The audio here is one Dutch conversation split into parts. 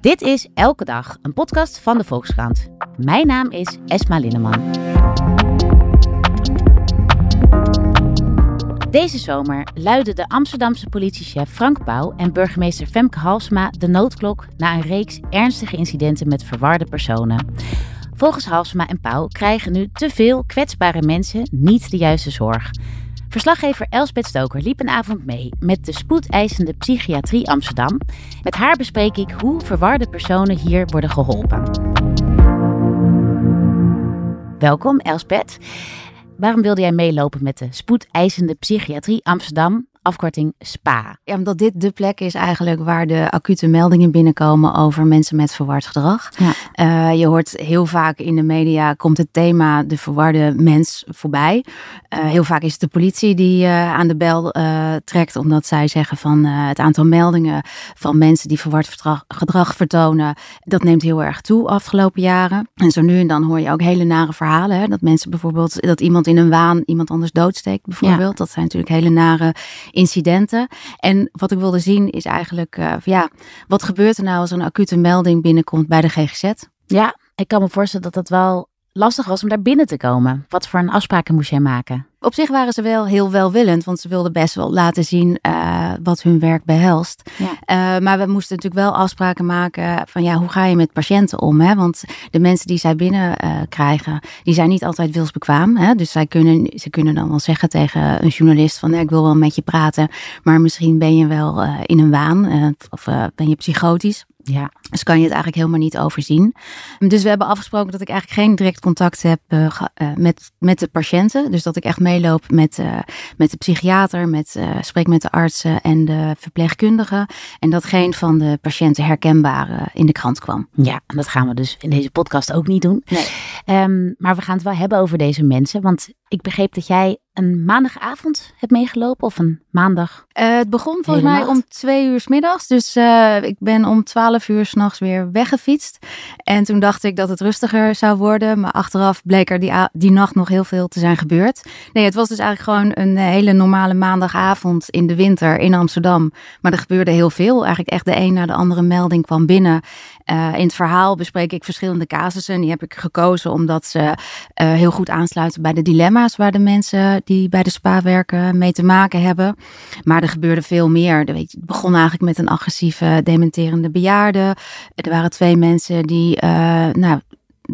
Dit is Elke Dag, een podcast van de Volkskrant. Mijn naam is Esma Linneman. Deze zomer luidden de Amsterdamse politiechef Frank Pauw en burgemeester Femke Halsma de noodklok na een reeks ernstige incidenten met verwarde personen. Volgens Halsma en Pauw krijgen nu te veel kwetsbare mensen niet de juiste zorg. Verslaggever Elsbeth Stoker liep een avond mee met de spoedeisende psychiatrie Amsterdam. Met haar bespreek ik hoe verwarde personen hier worden geholpen. Welkom Elsbeth. Waarom wilde jij meelopen met de spoedeisende psychiatrie Amsterdam? Afkorting SPA. Ja, omdat dit de plek is eigenlijk waar de acute meldingen binnenkomen over mensen met verward gedrag. Ja. Uh, je hoort heel vaak in de media komt het thema de verwarde mens voorbij. Uh, heel vaak is het de politie die uh, aan de bel trekt, omdat zij zeggen van het aantal meldingen van mensen die verward gedrag, gedrag vertonen, dat neemt heel erg toe afgelopen jaren. En zo nu en dan hoor je ook hele nare verhalen. Hè? Dat mensen bijvoorbeeld, dat iemand in een waan iemand anders doodsteekt bijvoorbeeld. Ja. Dat zijn natuurlijk hele nare incidenten. En wat ik wilde zien is eigenlijk, uh, ja, wat gebeurt er nou als een acute melding binnenkomt bij de GGZ? Ja, ik kan me voorstellen dat dat wel lastig was om daar binnen te komen. Wat voor een afspraken moest jij maken? Op zich waren ze wel heel welwillend, want ze wilden best wel laten zien uh, wat hun werk behelst. Ja. Uh, maar we moesten natuurlijk wel afspraken maken van ja, hoe ga je met patiënten om? Hè? Want de mensen die zij binnen uh, krijgen, die zijn niet altijd wilsbekwaam. Hè? Dus zij kunnen, ze kunnen dan wel zeggen tegen een journalist van ik wil wel met je praten, maar misschien ben je wel in een waan of ben je psychotisch. Ja. Dus kan je het eigenlijk helemaal niet overzien. Dus we hebben afgesproken dat ik eigenlijk geen direct contact heb uh, uh, met, met de patiënten. Dus dat ik echt meeloop met, uh, met de psychiater, met, spreek met de artsen en de verpleegkundigen. En dat geen van de patiënten herkenbaar in de krant kwam. Ja, en dat gaan we dus in deze podcast ook niet doen. Nee. Um, maar we gaan het wel hebben over deze mensen. Want ik begreep dat jij een maandagavond hebt meegelopen of een maandag? Uh, het begon volgens mij om twee uur s middags. Dus uh, ik ben om twaalf uur s'nachts weer weggefietst. En toen dacht ik dat het rustiger zou worden. Maar achteraf bleek er die, die nacht nog heel veel te zijn gebeurd. Nee, het was dus eigenlijk gewoon een hele normale maandagavond in de winter in Amsterdam. Maar er gebeurde heel veel. Eigenlijk echt de een na de andere melding kwam binnen. Uh, in het verhaal bespreek ik verschillende casussen. En die heb ik gekozen omdat ze heel goed aansluiten bij de dilemma's waar de mensen die bij de spa werken mee te maken hebben. Maar er gebeurde veel meer. Het begon eigenlijk met een agressieve, dementerende bejaarde. Er waren twee mensen die uh, nou,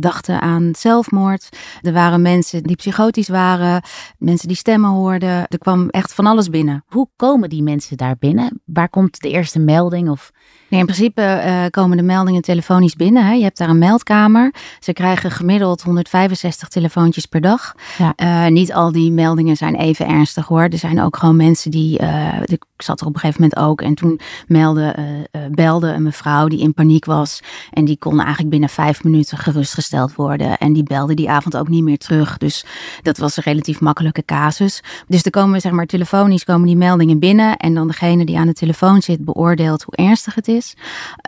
dachten aan zelfmoord. Er waren mensen die psychotisch waren, mensen die stemmen hoorden. Er kwam echt van alles binnen. Hoe komen die mensen daar binnen? Waar komt de eerste melding of Nee, in principe uh, komen de meldingen telefonisch binnen. Hè. Je hebt daar een meldkamer. Ze krijgen gemiddeld 165 telefoontjes per dag. Ja. Uh, niet al die meldingen zijn even ernstig hoor. Er zijn ook gewoon mensen die. Uh, ik zat er op een gegeven moment ook. En toen meldde, belde een mevrouw die in paniek was. En die kon eigenlijk binnen vijf minuten gerustgesteld worden. En die belde die avond ook niet meer terug. Dus dat was een relatief makkelijke casus. Dus er komen zeg maar telefonisch komen die meldingen binnen. En dan degene die aan de telefoon zit beoordeelt hoe ernstig het is.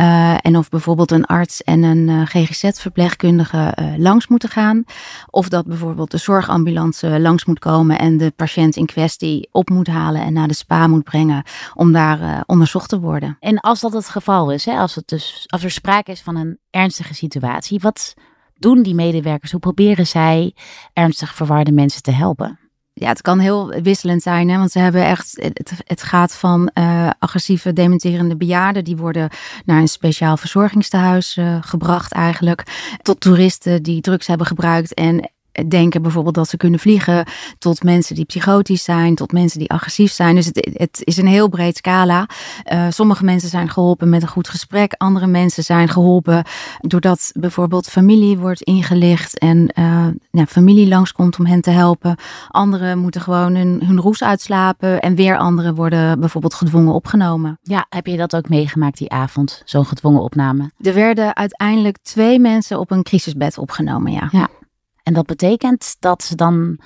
Uh, en of bijvoorbeeld een arts en een uh, GGZ-verpleegkundige uh, langs moeten gaan. Of dat bijvoorbeeld de zorgambulance langs moet komen en de patiënt in kwestie op moet halen en naar de spa moet brengen om daar onderzocht te worden. En als dat het geval is, hè, als, het dus, als er sprake is van een ernstige situatie, wat doen die medewerkers? Hoe proberen zij ernstig verwarde mensen te helpen? ja, het kan heel wisselend zijn, hè, want ze hebben echt, het, het gaat van uh, agressieve dementerende bejaarden, die worden naar een speciaal verzorgingstehuis uh, gebracht eigenlijk, tot toeristen die drugs hebben gebruikt en denken bijvoorbeeld dat ze kunnen vliegen, tot mensen die psychotisch zijn, tot mensen die agressief zijn. Dus het, het is een heel breed scala. Uh, sommige mensen zijn geholpen met een goed gesprek, andere mensen zijn geholpen doordat bijvoorbeeld familie wordt ingelicht en uh, ja, familie langskomt om hen te helpen. Anderen moeten gewoon hun, hun roes uitslapen en weer anderen worden bijvoorbeeld gedwongen opgenomen. Ja, heb je dat ook meegemaakt die avond, zo'n gedwongen opname? Er werden uiteindelijk twee mensen op een crisisbed opgenomen, ja. Ja. En dat betekent dat ze dan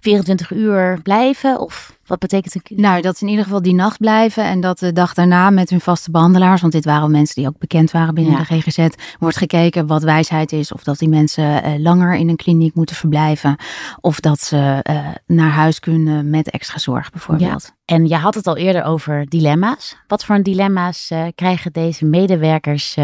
24 uur blijven? Of wat betekent het? Nou, dat ze in ieder geval die nacht blijven. En dat de dag daarna met hun vaste behandelaars, want dit waren mensen die ook bekend waren binnen ja. de GGZ, wordt gekeken wat wijsheid is. Of dat die mensen uh, langer in een kliniek moeten verblijven. Of dat ze uh, naar huis kunnen met extra zorg bijvoorbeeld. Ja. En je had het al eerder over dilemma's. Wat voor dilemma's uh, krijgen deze medewerkers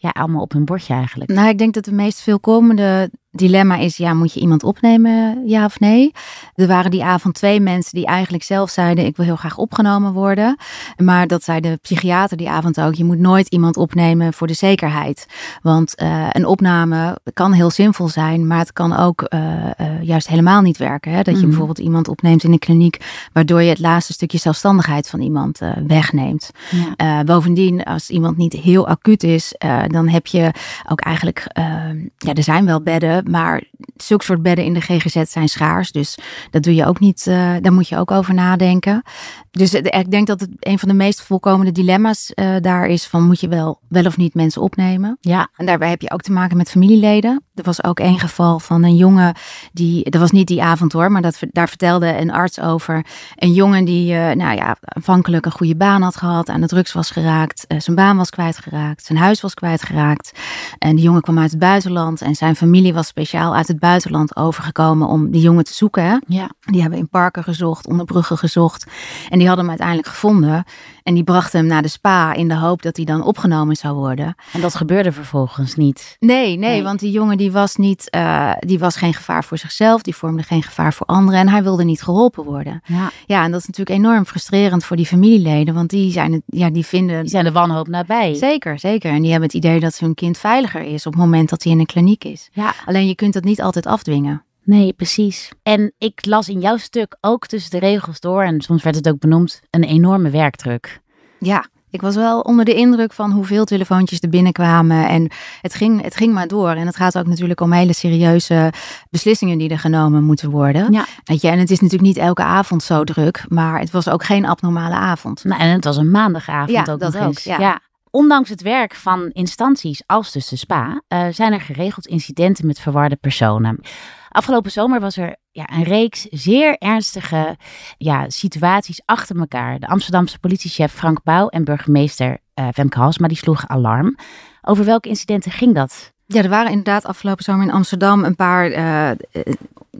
ja, allemaal op hun bordje eigenlijk? Nou, ik denk dat de meest veelkomende dilemma is, ja, moet je iemand opnemen, ja of nee? Er waren die avond twee mensen die eigenlijk zelf zeiden, ik wil heel graag opgenomen worden. Maar dat zei de psychiater die avond ook, je moet nooit iemand opnemen voor de zekerheid. Want uh, een opname kan heel zinvol zijn, maar het kan ook uh, uh, juist helemaal niet werken. Hè? Dat je mm. bijvoorbeeld iemand opneemt in een kliniek, waardoor je het laatste stukje zelfstandigheid van iemand wegneemt. Ja. bovendien, als iemand niet heel acuut is, dan heb je ook eigenlijk, ja, er zijn wel bedden, maar zulke soort bedden in de GGZ zijn schaars. Dus dat doe je ook niet, uh, daar moet je ook over nadenken. Dus ik denk dat het een van de meest voorkomende dilemma's uh, daar is van moet je wel, wel of niet mensen opnemen. Ja. En daarbij heb je ook te maken met familieleden. Er was ook één geval van een jongen die, dat was niet die avond hoor, maar dat, daar vertelde een arts over. Een jongen die, uh, nou ja, aanvankelijk een goede baan had gehad, aan de drugs was geraakt, zijn baan was kwijtgeraakt, zijn huis was kwijtgeraakt. En die jongen kwam uit het buitenland en zijn familie was speciaal uit het buitenland overgekomen om die jongen te zoeken. Hè? Ja. Die hebben in parken gezocht, onder bruggen gezocht. En die hadden hem uiteindelijk gevonden. En die brachten hem naar de spa in de hoop dat hij dan opgenomen zou worden. En dat gebeurde vervolgens niet. Nee, nee, want die jongen die was, niet, uh, die was geen gevaar voor zichzelf. Die vormde geen gevaar voor anderen. En hij wilde niet geholpen worden. Ja, ja en dat is natuurlijk enorm frustrerend voor die familieleden. Want die, zijn het, ja, die vinden... Die zijn de wanhoop nabij. Zeker, zeker. En die hebben het idee dat hun kind veiliger is op het moment dat hij in een kliniek is. Ja. Alleen je kunt dat niet altijd afdwingen. Nee, precies. En ik las in jouw stuk ook tussen de regels door, en soms werd het ook benoemd, een enorme werkdruk. Ja, ik was wel onder de indruk van hoeveel telefoontjes er binnenkwamen. En het ging, het ging maar door. En het gaat ook natuurlijk om hele serieuze beslissingen die er genomen moeten worden. Ja. Weet je, en het is natuurlijk niet elke avond zo druk, maar het was ook geen abnormale avond. Nou, en het was een maandagavond ja, ook dat nog ook. eens. Ja. ja. Ondanks het werk van instanties als dus de SPA, uh, zijn er geregeld incidenten met verwarde personen. Afgelopen zomer was er ja, een reeks zeer ernstige ja, situaties achter elkaar. De Amsterdamse politiechef Frank Pauw en burgemeester uh, Femke Halsma die sloegen alarm. Over welke incidenten ging dat? Ja, er waren inderdaad afgelopen zomer in Amsterdam een paar uh,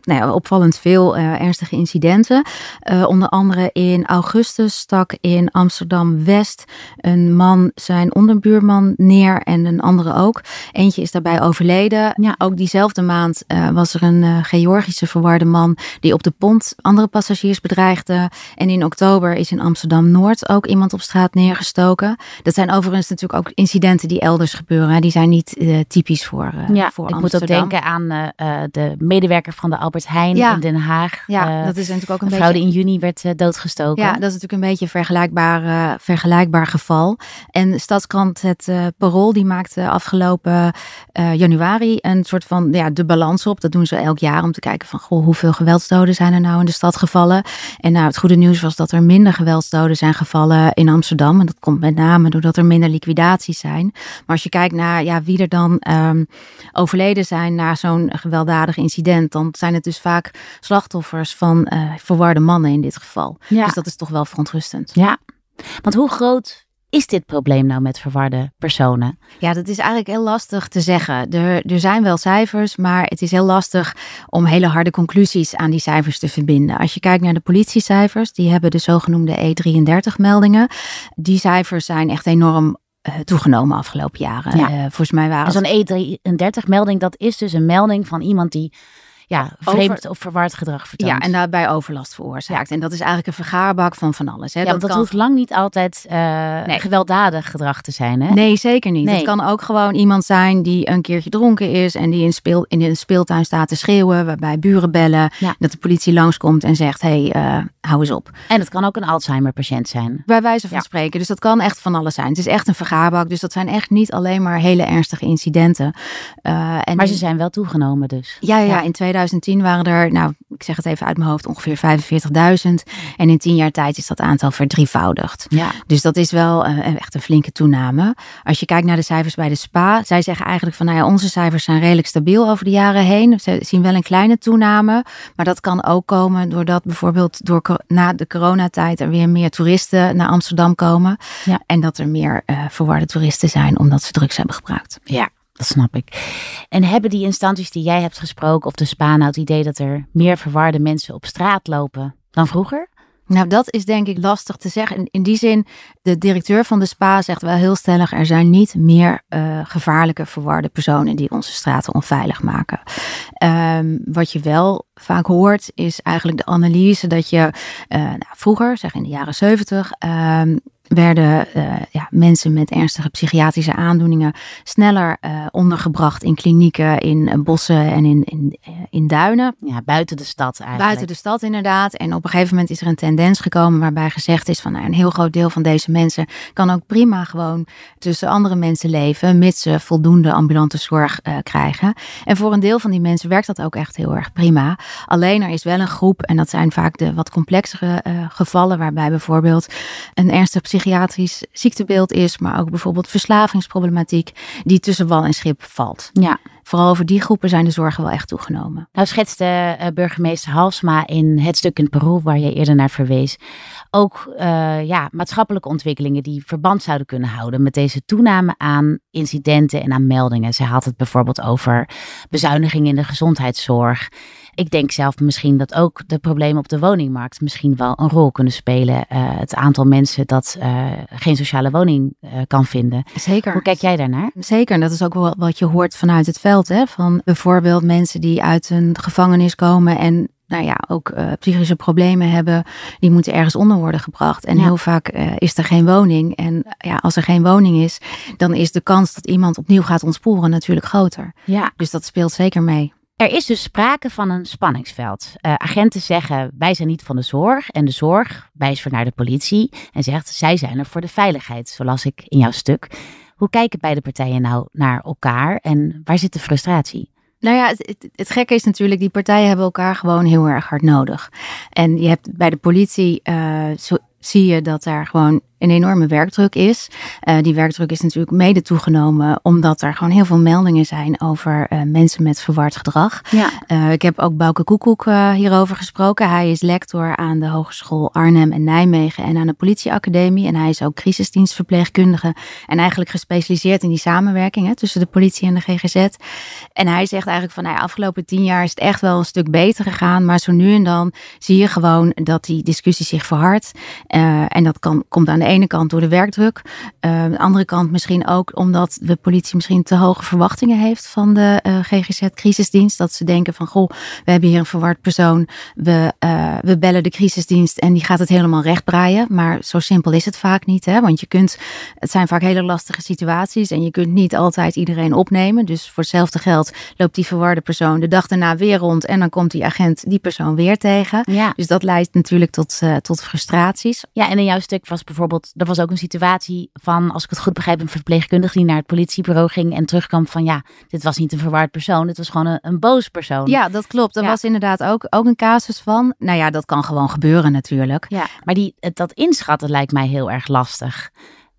nou ja, opvallend veel uh, ernstige incidenten. Uh, onder andere in augustus stak in Amsterdam West een man zijn onderbuurman neer en een andere ook. Eentje is daarbij overleden. Ja. Ook diezelfde maand uh, was er een Georgische verwarde man die op de pont andere passagiers bedreigde. En in oktober is in Amsterdam Noord ook iemand op straat neergestoken. Dat zijn overigens natuurlijk ook incidenten die elders gebeuren. Die zijn niet typisch voor, ja, voor ik Amsterdam. moet ook denken aan de medewerker van de Albert Heijn Ja. in Den Haag. Ja, Uh, dat is natuurlijk ook een een vrouw beetje. die in juni werd uh, doodgestoken. Ja, dat is natuurlijk een beetje een vergelijkbaar, vergelijkbaar geval. En Stadskrant, het Parool, die maakte afgelopen januari een soort van ja, de balans op. Dat doen ze elk jaar om te kijken van goh, hoeveel geweldsdoden zijn er nou in de stad gevallen. En nou, het goede nieuws was dat er minder geweldsdoden zijn gevallen in Amsterdam. En dat komt met name doordat er minder liquidaties zijn. Maar als je kijkt naar ja, wie er dan um, overleden zijn na zo'n gewelddadig incident, dan zijn het dus vaak slachtoffers van uh, verwarde mannen in dit geval. Ja. Dus dat is toch wel verontrustend. Ja, want hoe groot is dit probleem nou met verwarde personen? Ja, dat is eigenlijk heel lastig te zeggen. Er, er zijn wel cijfers, maar het is heel lastig om hele harde conclusies aan die cijfers te verbinden. Als je kijkt naar de politiecijfers, die hebben de zogenoemde E33-meldingen. Die cijfers zijn echt enorm uh, toegenomen afgelopen jaren. Ja. Uh, volgens mij waren Zo'n E33-melding, dat is dus een melding van iemand die ja, vreemd Over... of verward gedrag vertoont. Ja, en daarbij overlast veroorzaakt. Ja. En dat is eigenlijk een vergaarbak van van alles. Hè. Ja, dat, dat kan... hoeft lang niet altijd uh, nee. gewelddadig gedrag te zijn. Hè? Nee, zeker niet. Nee. Het kan ook gewoon iemand zijn die een keertje dronken is en die in, speel, in een speeltuin staat te schreeuwen, waarbij buren bellen, ja. dat de politie langskomt en zegt, hé, hey, uh, hou eens op. En het kan ook een Alzheimer-patiënt zijn. Bij wijze van ja. spreken. Dus dat kan echt van alles zijn. Het is echt een vergaarbak. Dus dat zijn echt niet alleen maar hele ernstige incidenten. Uh, en maar ze zijn wel toegenomen dus. Ja, ja, in 2010 waren er nou, ik zeg het even uit mijn hoofd, ongeveer 45.000. En in tien jaar tijd is dat aantal verdrievoudigd. Ja. Dus dat is wel uh, echt een flinke toename. Als je kijkt naar de cijfers bij de SPA, zij zeggen eigenlijk van, nou ja, onze cijfers zijn redelijk stabiel over de jaren heen. Ze zien wel een kleine toename, maar dat kan ook komen doordat bijvoorbeeld door, na de coronatijd er weer meer toeristen naar Amsterdam komen. Ja. En dat er meer uh, verwarde toeristen zijn omdat ze drugs hebben gebruikt. Ja. Dat snap ik. En hebben die instanties die jij hebt gesproken, of de SPA, nou het idee dat er meer verwarde mensen op straat lopen dan vroeger? Nou, dat is denk ik lastig te zeggen. In die zin, de directeur van de SPA zegt wel heel stellig: er zijn niet meer uh, gevaarlijke verwarde personen die onze straten onveilig maken. Um, wat je wel vaak hoort, is eigenlijk de analyse dat je uh, nou, vroeger, zeg in de jaren zeventig, um, werden uh, ja, mensen met ernstige psychiatrische aandoeningen sneller uh, ondergebracht in klinieken, in uh, bossen en in, in, in duinen. Ja, buiten de stad eigenlijk. Buiten de stad inderdaad. En op een gegeven moment is er een tendens gekomen waarbij gezegd is van nou, een heel groot deel van deze mensen kan ook prima gewoon tussen andere mensen leven, mits ze voldoende ambulante zorg krijgen. En voor een deel van die mensen werkt dat ook echt heel erg prima. Alleen er is wel een groep, en dat zijn vaak de wat complexere gevallen, waarbij bijvoorbeeld een ernstige psychiatrisch ziektebeeld is, maar ook bijvoorbeeld verslavingsproblematiek, die tussen wal en schip valt. Ja. Vooral over die groepen zijn de zorgen wel echt toegenomen. Nou schetste uh, burgemeester Halsma in het stuk in Peru, waar je eerder naar verwees, ook uh, ja, maatschappelijke ontwikkelingen die verband zouden kunnen houden met deze toename aan incidenten en aan meldingen. Ze had het bijvoorbeeld over bezuinigingen in de gezondheidszorg ik denk zelf misschien dat ook de problemen op de woningmarkt misschien wel een rol kunnen spelen. Uh, het aantal mensen dat uh, geen sociale woning uh, kan vinden. Zeker. Hoe kijk jij daarnaar? Zeker. En dat is ook wel wat je hoort vanuit het veld. Hè? Van bijvoorbeeld mensen die uit een gevangenis komen en nou ja, ook uh, psychische problemen hebben, die moeten ergens onder worden gebracht. En ja. heel vaak uh, is er geen woning. En ja, als er geen woning is, dan is de kans dat iemand opnieuw gaat ontsporen natuurlijk groter. Ja. Dus dat speelt zeker mee. Er is dus sprake van een spanningsveld. Uh, agenten zeggen wij zijn niet van de zorg en de zorg wijst voor naar de politie en zegt zij zijn er voor de veiligheid, zoals ik in jouw stuk. Hoe kijken beide partijen nou naar elkaar en waar zit de frustratie? Nou ja, het, het, gekke is natuurlijk, die partijen hebben elkaar gewoon heel erg hard nodig. En je hebt bij de politie, zo, zie je dat daar gewoon een enorme werkdruk is. Uh, die werkdruk is natuurlijk mede toegenomen omdat er gewoon heel veel meldingen zijn over uh, mensen met verward gedrag. Ja. Uh, ik heb ook Bouke Koekoek hierover gesproken. Hij is lector aan de Hogeschool Arnhem en Nijmegen en aan de politieacademie. En hij is ook crisisdienstverpleegkundige en eigenlijk gespecialiseerd in die samenwerking hè, tussen de politie en de GGZ. En hij zegt eigenlijk van nou, ja, afgelopen tien jaar is het echt wel een stuk beter gegaan. Maar zo nu en dan zie je gewoon dat die discussie zich verhardt. en dat kan, komt aan de ene kant door de werkdruk. Uh, aan de andere kant misschien ook omdat de politie misschien te hoge verwachtingen heeft van de uh, GGZ-crisisdienst. Dat ze denken van, goh, we hebben hier een verward persoon. We, uh, we bellen de crisisdienst en die gaat het helemaal rechtbraaien. Maar zo simpel is het vaak niet. Hè? Want je kunt, het zijn vaak hele lastige situaties en je kunt niet altijd iedereen opnemen. Dus voor hetzelfde geld loopt die verwarde persoon de dag daarna weer rond. En dan komt die agent die persoon weer tegen. Ja. Dus dat leidt natuurlijk tot, tot frustraties. Ja, en in jouw stuk was bijvoorbeeld er was ook een situatie van, als ik het goed begrijp, een verpleegkundige die naar het politiebureau ging en terugkwam van ja, dit was niet een verwaard persoon, dit was gewoon een, een boos persoon. Ja, dat klopt. Er ja. was inderdaad ook, ook een casus van. Nou ja, dat kan gewoon gebeuren natuurlijk. Ja, maar die, dat inschatten lijkt mij heel erg lastig.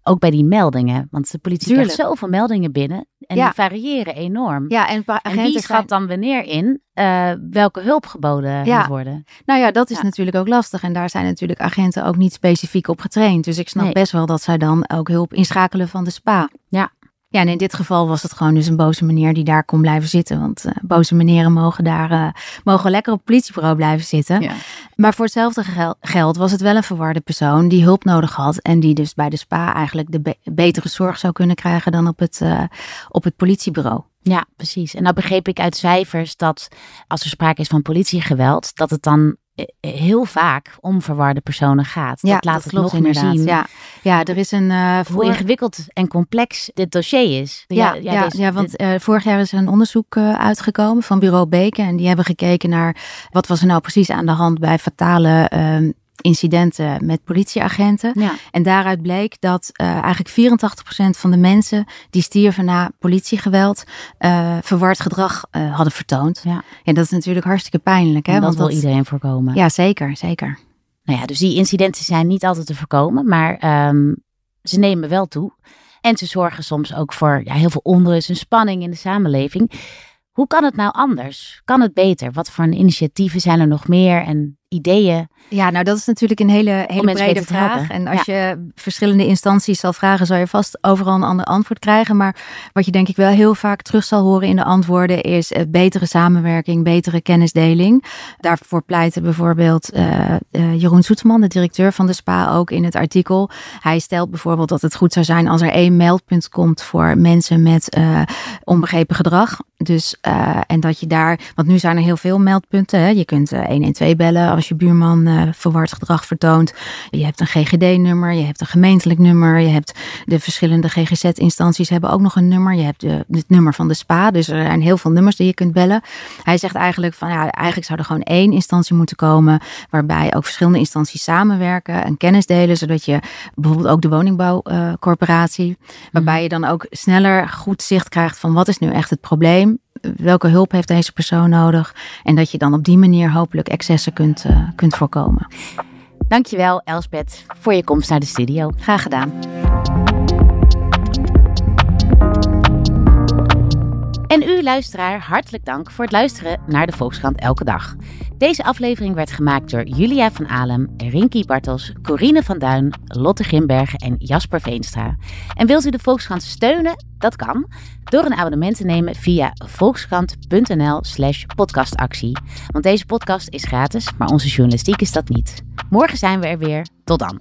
Ook bij die meldingen. Want de politie Tuurlijk. krijgt zoveel meldingen binnen. En ja. die variëren enorm. Ja, en, en wie schat dan wanneer in uh, welke hulp geboden ja. moet worden? Nou ja, dat is ja. natuurlijk ook lastig. En daar zijn natuurlijk agenten ook niet specifiek op getraind. Dus ik snap nee. best wel dat zij dan ook hulp inschakelen van de SPA. Ja. Ja, en in dit geval was het gewoon dus een boze meneer die daar kon blijven zitten. Want uh, boze meneren mogen daar uh, mogen lekker op het politiebureau blijven zitten. Ja. Maar voor hetzelfde gel geld was het wel een verwarde persoon die hulp nodig had. En die dus bij de SPA eigenlijk de be betere zorg zou kunnen krijgen dan op het, uh, op het politiebureau. Ja, precies. En nou begreep ik uit cijfers dat als er sprake is van politiegeweld, dat het dan heel vaak om verwarde personen gaat. Dat ja, laat dat het klopt nog meer zien. Ja. ja, er is een uh, hoe ingewikkeld en complex dit dossier is. Ja, ja, ja, deze, ja want uh, vorig jaar is er een onderzoek uh, uitgekomen van bureau Beken en die hebben gekeken naar wat was er nou precies aan de hand bij fatale uh, incidenten met politieagenten. Ja. En daaruit bleek dat uh, eigenlijk 84% van de mensen die stierven na politiegeweld uh, verward gedrag uh, hadden vertoond. Ja. En dat is natuurlijk hartstikke pijnlijk. Hè? En dat Want wil iedereen voorkomen. Ja, zeker, zeker. Nou ja, dus die incidenten zijn niet altijd te voorkomen, maar um, ze nemen wel toe. En ze zorgen soms ook voor ja, heel veel onrust en spanning in de samenleving. Hoe kan het nou anders? Kan het beter? Wat voor initiatieven zijn er nog meer? En ideeën? Ja, nou dat is natuurlijk een hele, hele brede vraag. En als je verschillende instanties zal vragen, zal je vast overal een ander antwoord krijgen. Maar wat je denk ik wel heel vaak terug zal horen in de antwoorden is uh, betere samenwerking, betere kennisdeling. Daarvoor pleitte bijvoorbeeld uh, uh, Jeroen Soeteman, de directeur van de SPA, ook in het artikel. Hij stelt bijvoorbeeld dat het goed zou zijn als er één meldpunt komt voor mensen met onbegrepen gedrag. Dus, en dat je daar, want nu zijn er heel veel meldpunten. Hè. Je kunt 112 bellen als je buurman uh, verward gedrag vertoont. Je hebt een GGD-nummer, je hebt een gemeentelijk nummer, je hebt de verschillende GGZ-instanties hebben ook nog een nummer. Je hebt de, het nummer van de SPA, dus er zijn heel veel nummers die je kunt bellen. Hij zegt eigenlijk van ja, eigenlijk zou er gewoon één instantie moeten komen waarbij ook verschillende instanties samenwerken en kennis delen, zodat je bijvoorbeeld ook de woningbouwcorporatie, waarbij je dan ook sneller goed zicht krijgt van wat is nu echt het probleem welke hulp heeft deze persoon nodig? En dat je dan op die manier hopelijk excessen kunt, uh, kunt voorkomen. Dankjewel Elspet voor je komst naar de studio. Graag gedaan. Luisteraar, hartelijk dank voor het luisteren naar de Volkskrant Elke Dag. Deze aflevering werd gemaakt door Julia van Alem, Rinky Bartels, Corine van Duin, Lotte Grimbergen en Jasper Veenstra. En wilt u de Volkskrant steunen? Dat kan door een abonnement te nemen via volkskrant.nl slash podcastactie. Want deze podcast is gratis, maar onze journalistiek is dat niet. Morgen zijn we er weer. Tot dan.